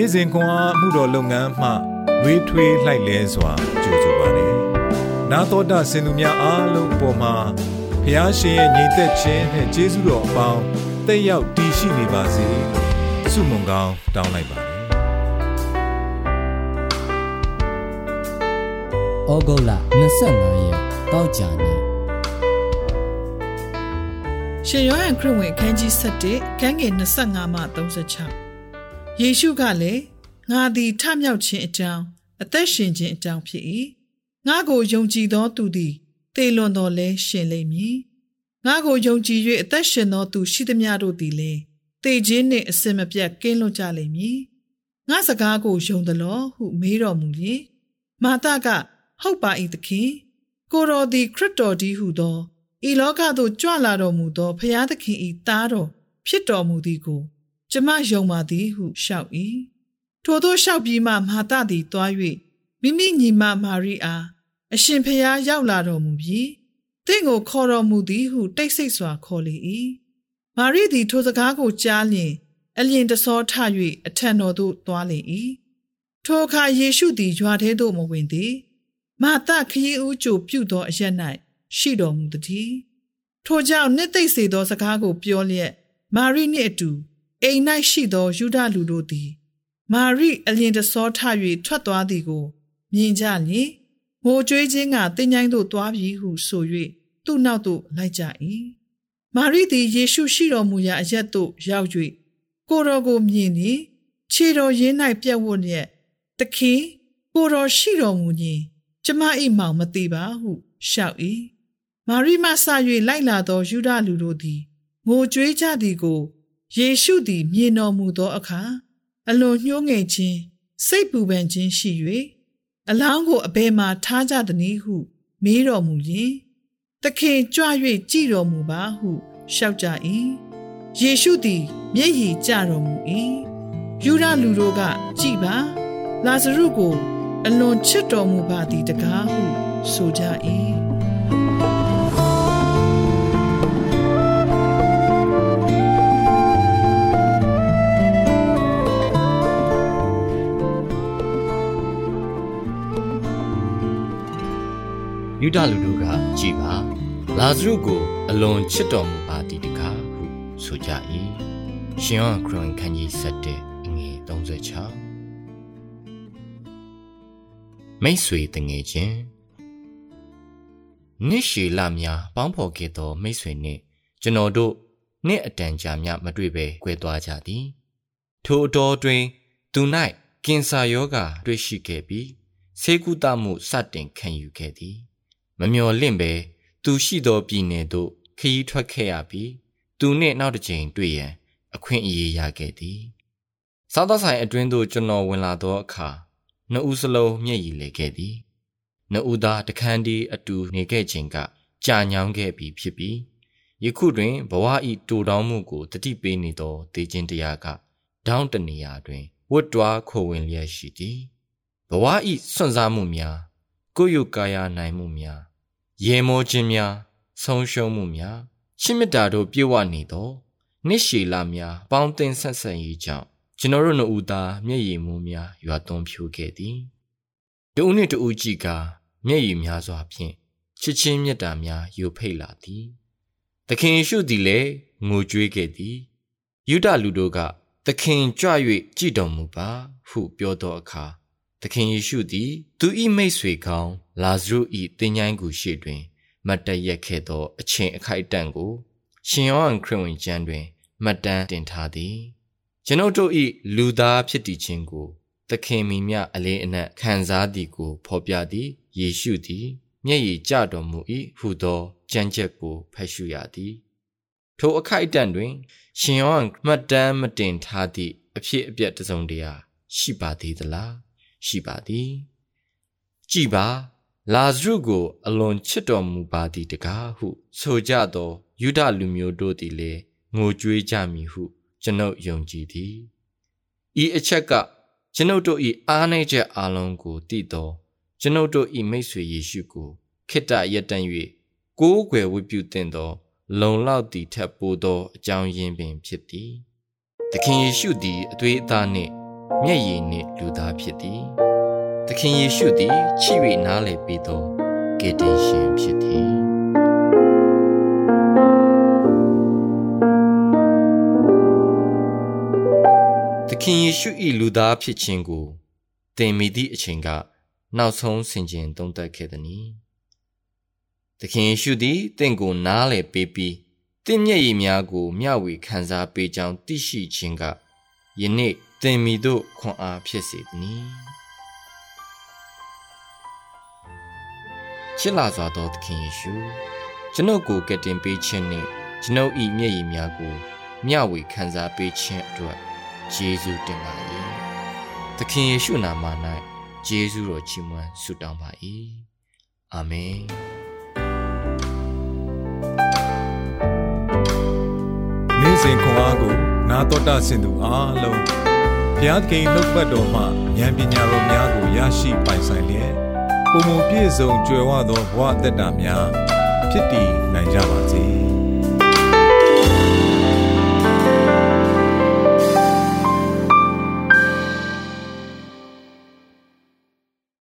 နေ့စဉ်ခွန်အားမှုတော်လုပ်ငန်းမှလွေးထွေးလှိုက်လဲစွာကြိုဆိုပါရစေ။နာတော်တာစင်သူများအားလုံးအပေါ်မှာဖျားရှင်ရဲ့ညီသက်ခြင်းနဲ့ကျေးဇူးတော်အပေါင်းတက်ရောက်တည်ရှိနေပါစေလို့ဆုမွန်ကောင်းတောင်းလိုက်ပါတယ်။ဩဂုတ်လ25ရက်တောက်ကြနေ့ရှင်ယောဟန်ခရစ်ဝင်အခန်းကြီး7ခန်းငယ်25မှ36 ယေရှုကလည်းငါသည်ထမြောက်ခြင်းအကြောင်းအသက်ရှင်ခြင်းအကြောင်းဖြစ်၏ငါကိုယုံကြည်သောသူသည်တေလွန်တော်လဲရှင်လိမ့်မည်ငါကိုယုံကြည်၍အသက်ရှင်သောသူရှိသမျှတို့သည်လည်းတေခြင်းနှင့်အစင်မပြတ်ကင်းလွတ်ကြလိမ့်မည်ငါစကားကိုယုံသလောဟုမေးတော်မူ၍မာသကဟုတ်ပါ၏သခင်ကိုတော်သည်ခရစ်တော်ဒီဟုသောဤလောကသို့ကြွလာတော်မူသောဖျားသခင်ဤသားတော်ဖြစ်တော်မူသည်ကို ကျမယုံပါသည်ဟုလျှောက်၏ထိုသို့လျှောက်ပြီးမှမာသသည်တွား၍မိမိညီမမာရိအားအရှင်ဖျားရောက်လာတော်မူပြီးတင့်ကိုခေါ်တော်မူသည်ဟုတိတ်ဆိတ်စွာခေါ်လေ၏မာရိသည်ထိုစကားကိုကြားလျင်အလျင်တဆောထ၍အထံတော်သို့သွားလေ၏ထိုအခါယေရှုသည်ရွာထဲသို့မဝင်သည်မာသခရီးဦးကြိုပြုသောအရက်၌ရှိတော်မူသည်ထိုကြောင့်နှစ်သိမ့်စေသောစကားကိုပြောလျက်မာရိနှင့်အတူ အိမ်၌ရှိသောယူဒလူတို့သည် မာရိအလျင်တဆောထ၍ထွက်သွားသည်ကို မြင်ကြလျင်ငိုကြွေးခြင်းကတင်းញိုင်းသို့သွားပြီဟုဆို၍သူ့နောက်သို့လိုက်ကြ၏မာရိသည်ယေရှုရှိတော်မူရာအရက်သို့ရောက်၍ကိုတော်ကိုမြင်သည်ခြေတော်ရင်း၌ပြက်ဝတ်လျက်တခင်ကိုတော်ရှိတော်မူခြင်းကျမ၏မောင်မသိပါဟုလျှောက်၏မာရိမဆ၍လိုက်လာသောယူဒလူတို့သည်ငိုကြွေးကြသည်ကို ယေရှုသည်မြင်တော်မူသောအခါအလွန်ညှိုးငယ်ခြင်းစိတ်ပူပန်ခြင်းရှိ၍အလောင်းကိုအဘယ်မှထားကြသနည်းဟုမေးတော်မူလျင်သခင်ကြွ၍ကြည်တော်မူပါဟုလျှောက်ကြ၏ယေရှုသည် မျက်ရည်ကျတော်မူ၏ယူဒလူတို့ကကြည်ပါလာဇရုကို အလွန်ချစ်တော်မူပါသည်တကားဟုဆိုကြ၏ ယူဒလူတို့ကကြည်ပါလာဇရုကိုအလွန်ချစ်တော်မူပါသည်တကားဟုဆိုကြ၏ရှင်ယောဟန်ခရစ်ဝင်ခန်းကြီး7အငယ်36မိတ်ဆွေတငယ်ချင်းနှစ်ရှည်လများပေါင်းဖော်ခဲ့သောမိတ်ဆွေနှင့်ကျွန်တော်တို့နှစ်အတန်ကြာများမတွေ့ဘဲကွဲသွားကြသည် ထိုအတော်တွင် သူ၌ကင်ဆာယောဂါတွေ့ရှိခဲ့ပြီးဆေးကုသမှုစတင်ခံယူခဲ့သည် မမျော်လင့်ပဲသူရှိသောပြည်နယ်သို့ခရီးထွက်ခဲ့ရပြီးသူနှင့်နောက်တစ်ချိန်တွေ့ရန်အခွင့်အရေးရခဲ့သည်စားသောဆိုင်အတွင်းသို့ကျွန်တော်ဝင်လာသောအခါနှစ်ဦးစလုံးမျက်ရည်လည်ခဲ့သည်နှစ်ဦးသားတခန်းဒီအတူနေခဲ့ခြင်းကကြာညောင်းခဲ့ပြီးဖြစ်ပြီးယခုတွင်ဘဝဤတူတောင်းမှုကိုတတိပေးနေသောဒေခြင်းတရားကဒေါင်းတနေရာတွင်ဝတ်တွားခိုဝင်လျက်ရှိသည်ဘဝဤစွန့်စားမှုများကိုယ်ယုကာယနိုင်မှုများ ရေမောခြင်းများဆုံးရှုံးမှုများချစ်မြတ်တာတို့ပြည့်ဝနေသောနှစ်ရှည်လများပေါင်းတင်ဆက်ဆက်ရေးကြောင့်ကျွန်တော်တို့နှစ်ဦးသားမျက်ရည်မူးများရွာသွန်းဖြိုးခဲ့သည်တဦးနှင့်တဦးကြည့်ကာမျက်ရည်များစွာဖြင့်ချစ်ချင်းမြတ်တာများယူဖိတ်လာသည်သခင်ယေရှုသည်လည်းငိုကြွေးခဲ့သည်ယုဒလူတို့ကသခင်ကြွ၍ကြည်တော်မူပါဟုပြောသောအခါသခင်ယေရှုသည် သူ၏မိတ်ဆွေကောင်း လာဇရု၏တင်းញိုင်းကူရှိတွင် မတ်တရက်ခဲ့သော အချင်းအခိုက်အတန့်ကို ရှင်ယောဟန်ခရစ်ဝင်ကျမ်းတွင်မှတ်တမ်းတင်ထားသည်ကျွန်ုပ်တို့၏လူသားဖြစ်တည်ခြင်းကို သခင်မိမြအလေးအနက်ခံစားသည်ကို ဖော်ပြသည်ယေရှုသည် မျက်ရည်ကျတော်မူ၏ဟုသောကြံချက်ကိုဖတ်ရှုရသည်ထိုအခိုက်အတန့်တွင် ရှင်ယောဟန်မှတ်တမ်းမတင်ထားသည့်အဖြစ်အပျက်တစုံတရာရှိပါသေးသလားရှိပါသည် ကြည်ပါ လာဇရုကို အလွန်ချစ်တော်မူပါသည်တကားဟု ဆိုကြသောယူဒလူမျိုးတို့သည်လည်းငိုကြွေးကြမည်ဟု ကျွန်ုပ်ယုံကြည်သည်ဤအချက်ကကျွန်ုပ်တို့၏အားနည်းချက်အလုံးကိုတည်သောကျွန်ုပ်တို့၏မိတ်ဆွေယေရှုကိုခိတ္တရက်တန်၍ကိုးကွယ်ဝတ်ပြုတင်သော လုံလောက်သည်ထက်ပိုသောအကြောင်းရင်းပင်ဖြစ်သည်သခင်ယေရှုသည်အသွေးအသားနှင့်မျက်ရည်နှင့်လူသားဖြစ်သည် သခင်ယေရှုသည်ချစ်၍နားလည်ပြီးသောကယ်တင်ရှင်ဖြစ်သည်သခင်ယေရှု၏လူသားဖြစ်ခြင်းကိုသင်မိသည့်အချိန်ကနောက်ဆုံးဆင်ခြင်သုံးသပ်ခဲ့သည်။သခင်ယေရှုသည်တင့်ကိုနားလည်ပေးပြီးတင့်မျက်ရည်များကိုမျှဝေခံစားပေးကြောင်းသိရှိခြင်းကယနေ့သင်မိတို့ခွန်အားဖြစ်စေသည်။ ချစ်လာစွာသောသခင်ယေရှုကျွန်ုပ်ကိုကယ်တင်ပေးခြင်းနှင့်ကျွန်ုပ်၏မျက်ရည်များကိုမျှဝေခံစားပေးခြင်းအတွက်ယေရှုတင်ပါ၏။သခင်ယေရှုနာမ၌ယေရှုတော်ချီးမွမ်းဆုတောင်းပါ၏အာမင်နေ့စဉ်ခွန်အားကိုနာတော်တာဆင်သူအားလုံးဘုရားသခင်နှုတ်ပတ်တော်မှဉာဏ်ပညာတော်များကိုရရှိပိုင်ဆိုင်လျက် ပုံမပြည့်စုံကြွယ်ဝသောဘဝအသက်တာများဖြစ်တည်နိုင်ကြပါစေ။